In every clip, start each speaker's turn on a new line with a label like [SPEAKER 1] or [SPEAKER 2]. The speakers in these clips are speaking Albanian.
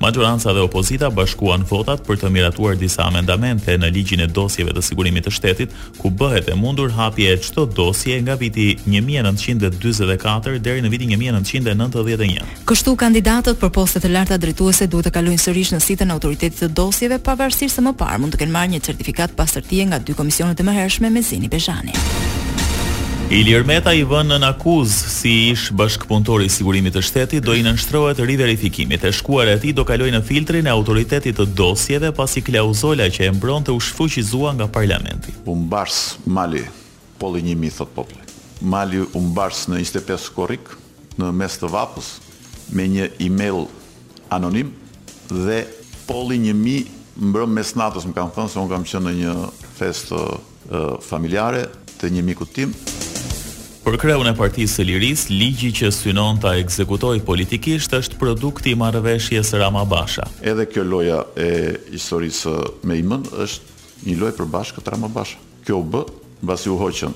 [SPEAKER 1] Maxhoranca dhe opozita bashkuan votat për të miratuar disa amendamente në Ligjin e Dosjeve të Sigurimit të Shtetit, ku bëhet e mundur hapja e çdo dosjeje nga viti një mijë e nëntëqind e dyzet e katër deri në vitin një mijë e nëntëqind e nëntëdhjetë e një.
[SPEAKER 2] Kështu, kandidatët për poste të larta drejtuese duhet të kalojnë sërish në sitën e Autoritetit të Dosjeve, pavarësisht se më parë mund të kenë marrë një certifikatë pastërtie nga dy komisionet e mëhershme Mezini-Bezhani.
[SPEAKER 1] Ilir Meta i vënë nën akuzë, Si ish bashkëpunëtor i Sigurimit të Shtetit, do i nënshtrohet riverifikimit. E shkuara e tij do kalojë në filtrin e Autoritetit të Dosjeve, pasi klauzola që e mbronte u shfuqizua nga Parlamenti.
[SPEAKER 3] U mbars mali, polli një mi, thotë populli. Mali u mbars në njëzet e pesë korrik, në mes të vapës, me një email anonim dhe polli një mi mbrëmë mesnatës më kanë thënë se unë kam qenë në një festë familjare të një mikut tim.
[SPEAKER 1] Për kreun e Partisë së Lirisë, ligji që synon ta ekzekutojë politikisht është produkt i marrëveshjes Rama-Basha.
[SPEAKER 3] Edhe kjo loja e historisë me IM-në është një lojë e përbashkët Rama-Basha. Kjo u bë mbasi u hoqën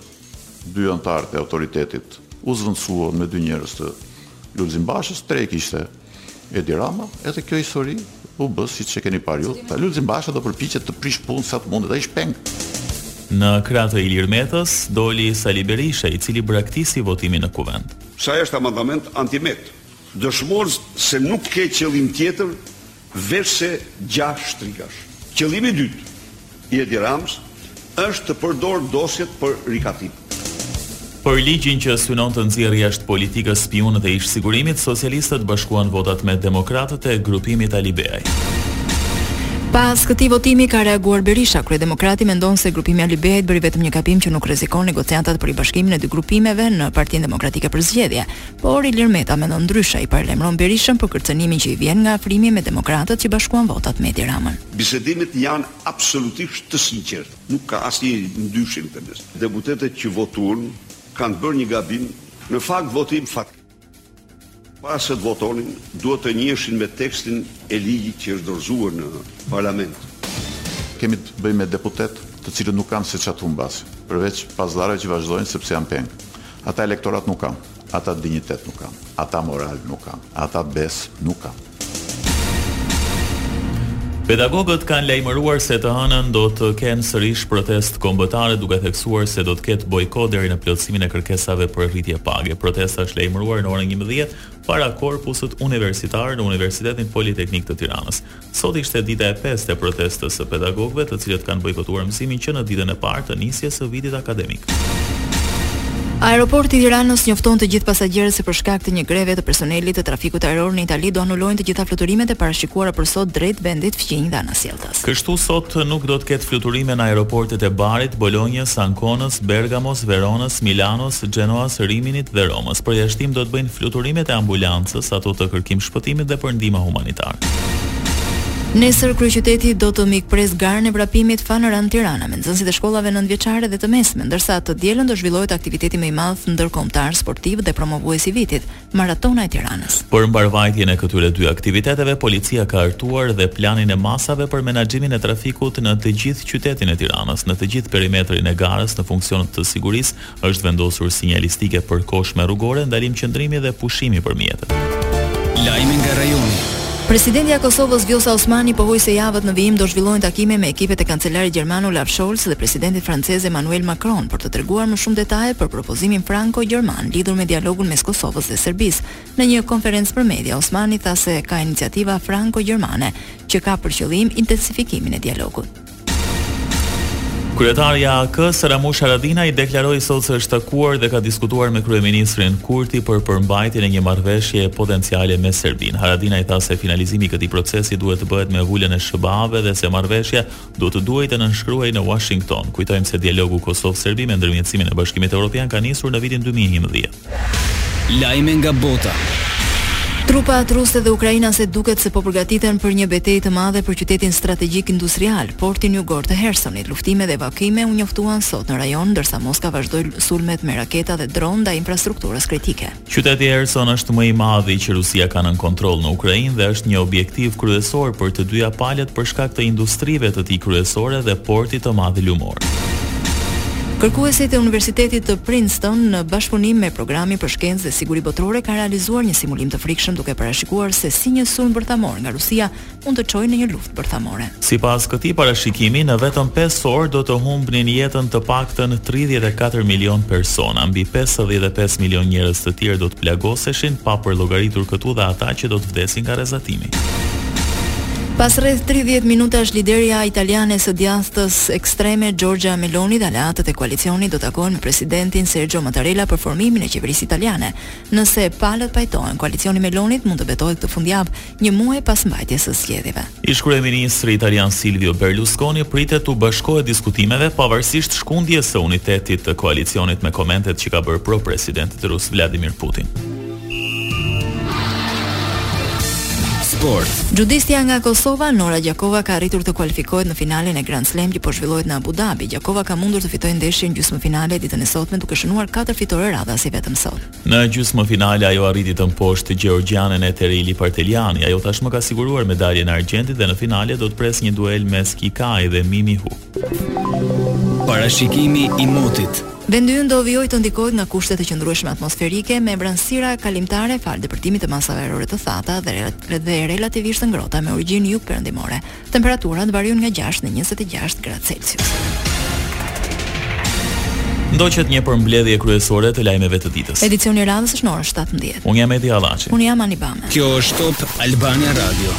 [SPEAKER 3] dy anëtarët e autoritetit, u zvendësuan me dy njerëz të Lulzim Bashës, tre i kishte. Edi Rama, edhe kjo histori u bë siç e keni parë ju. Pa Lulzim Basha do përpiqet të prish punë sa të mundet, ai është peng.
[SPEAKER 1] Në krah të Ilir Metës doli Sali Berisha, i cili braktisi votimin në Kuvend.
[SPEAKER 4] Sa është amandament anti-Meta, dëshmon se nuk ka qëllim tjetër veçse gjah shtrigash. Qëllimi i dytë, i Edi Ramës është të përdorë dosjet për rekatim.
[SPEAKER 1] Për ligjin që synon të nxjerrë jashtë politikës spiunët e ish-sigurimit, socialistët bashkuan votat me demokratët e grupimit Alibeaj.
[SPEAKER 2] Pas këtij votimi ka reaguar Berisha, kryedemokrati mendon se grupimi i Alibeajt bëri vetëm një gabim që nuk rrezikon negociatat për ribashkimin e dy grupimeve në Partinë Demokratike për zgjedhje. Por Ilir Meta mendon ndryshe, ai paralajmëron Berishën për kërcënimin që i vjen nga afrimi me demokratët që bashkuan votat me Edi Ramën.
[SPEAKER 4] Bisedimet janë absolutisht të sinqerta, nuk ka asnjë dyshim në këtë mes. Deputetët që votuan kanë bërë një gabim, në fakt votim fatik. Para se të votonin, duhet të njiheshin me tekstin e ligjit që është dorëzuar në Parlament.
[SPEAKER 3] Kemi të bëjmë me deputetë të cilët nuk kanë se ça të humbasin, përveç pazareve që vazhdojnë sepse janë peng. Ata elektorat nuk kanë. Ata dinjitet nuk kanë. Ata moral nuk kanë. Ata besë nuk kanë.
[SPEAKER 1] Pedagogët kanë lajmëruar se të hënën do të kenë sërish protestë kombëtare duke theksuar se do të ketë bojkot deri në plotësimin e kërkesave për rritje page. Protesta është lajmëruar në orën njëmbëdhjetë para korpusit universitar në Universitetin Politeknik të Tiranës. Sot ishte dita e pestë e protestës së pedagogëve, të cilët kanë bojkotuar mësimin që në ditën e parë të nisjes së vitit akademik.
[SPEAKER 2] Aeroporti i Tiranës njofton të gjithë pasagjerët se për shkak të një greve të personelit të trafikut ajror në Itali do anulojnë të gjitha fluturimet e parashikuara për sot drejt vendit fqinj dhe anasjelltas.
[SPEAKER 1] Kështu sot nuk do të ketë fluturime në aeroportet e Barit, Bolonjës, Ankonës, Bergamos, Veronës, Milanos, Genoas, Riminit dhe Romës. Përjashtim do të bëjnë fluturimet e ambulancës, ato të kërkim shpëtimit dhe për ndihma humanitare.
[SPEAKER 2] Nesër kryeqyteti do të mikpresë garën e vrapimit Fun Run Tirana me nxënësit e shkollave nëntëvjeçare dhe të mesme, ndërsa të dielën do zhvillohet aktiviteti më i madh ndërkombëtar sportiv dhe promovues i vitit, Maratona e Tiranës.
[SPEAKER 1] Për mbarëvajtjen e këtyre dy aktiviteteve, policia ka hartuar dhe planin e masave për menaxhimin e trafikut në të gjithë qytetin e Tiranës, në të gjithë perimetrin e garës në funksion të sigurisë Është vendosur sinjalistikë e përkohshme rrugore, ndalim qëndrimi dhe pushimi për mjetet.
[SPEAKER 5] Lajme nga rajoni.
[SPEAKER 2] Presidentja e Kosovës Vjosa Osmani pohoi se javët në vijim do zhvillojnë takime me ekipet e kancelarit gjerman Olaf Scholz dhe presidentit francez Emmanuel Macron për të treguar më shumë detaje për propozimin franko-gjerman lidhur me dialogun mes Kosovës dhe Serbisë. Në një konferencë për media, Osmani tha se ka iniciativa franko-gjermane që ka për qëllim intensifikimin e dialogut.
[SPEAKER 1] Kryetari i AAK-së, Ramush Haradinaj, deklaroi sot se është takuar dhe ka diskutuar me kryeministrin Kurti për përmbajtjen e një marrëveshje potenciale me Serbinë. Haradinaj tha se finalizimi i këtij procesi duhet të bëhet me vulën e SHBA-ve dhe se marrëveshja do të duhej të nënshkruhej në Washington. Kujtojmë se dialogu Kosovë-Serbi me ndërmjetësimin e Bashkimit Evropian ka nisur në vitin 2011.
[SPEAKER 5] Lajme nga bota.
[SPEAKER 2] Trupat ruse dhe ukrainase duket se po përgatiten për një betejë të madhe për qytetin strategjik industrial, portin jugor të Hersonit. Luftime dhe evakuime u njoftuan sot në rajon, ndërsa Moska vazhdoi sulmet me raketa dhe dronë ndaj infrastrukturës kritike.
[SPEAKER 1] Qyteti Herson është më i madhi që Rusia ka nën kontroll në Ukrainë dhe është një objektiv kryesor për të dyja palët për shkak të industrive të tij kryesore dhe portit të madh lumor.
[SPEAKER 2] Kërkuesit e Universitetit të Princeton në bashkëpunim me Programin për Shkencë dhe Siguri Botërore kanë realizuar një simulim të frikshëm duke parashikuar se si një sulm bërthamor nga Rusia mund të çojë në një luftë bërthamore.
[SPEAKER 1] Sipas këtij parashikimi, në vetëm pesë orë do të humbnin jetën të paktën tridhjetë e katër milionë persona. Mbi pesëdhjetë e pesë milionë njerëz të tjerë do të plagoseshin, pa përllogaritur këtu dhe ata që do të vdesin nga rrezatimi.
[SPEAKER 2] Pas rreth tridhjetë minutash liderja italiane e së djathtës ekstreme Giorgia Meloni dhe aleatët e koalicionit do takohen me presidentin Sergio Mattarella për formimin e qeverisë italiane. Nëse palët pajtohen, koalicioni i Melonit mund të betohet këtë fundjavë, një muaj pas mbajtjes së zgjedhjeve.
[SPEAKER 1] Ish-kryeministri italian Silvio Berlusconi pritet t'u bashkohet diskutimeve, pavarësisht shkundjes së unitetit të koalicionit me komentet që ka bërë pro presidentit rus Vladimir Putin.
[SPEAKER 5] Sport.
[SPEAKER 2] Xhudistja nga Kosova, Nora Gjakova ka arritur të kualifikohet në finalen e Grand Slam që po zhvillohet në Abu Dhabi. Gjakova ka mundur të fitojë ndeshjen gjysmëfinale ditën e sotme duke shënuar 4 fitore radhazi vetëm sot.
[SPEAKER 1] Në gjysmëfinale ajo arriti të mposhtë gjeorgjianen Eteri Liparteliani. Ajo tashmë ka siguruar medaljen e argjentit dhe në finale do të presë një duel mes Kikai dhe Mimi Hu.
[SPEAKER 5] Parashikimi i motit.
[SPEAKER 2] Vendi ynë do vijojë të ndikohet nga kushtet e qëndrueshme atmosferike, me vranësira kalimtare falë depërtimit të masave ajrore të thata dhe, dhe relativisht të ngrohta me origjinë jugperëndimore. Temperaturat variojnë nga 6 në 26 gradë Celsius.
[SPEAKER 1] Ndoqët një përmbledhje kryesore të lajmeve të ditës.
[SPEAKER 2] Edicioni i radhës është në orën 17.
[SPEAKER 1] Unë jam Edi Hallaçi.
[SPEAKER 2] Unë jam Ani Bame.
[SPEAKER 5] Kjo është Top Albania Radio.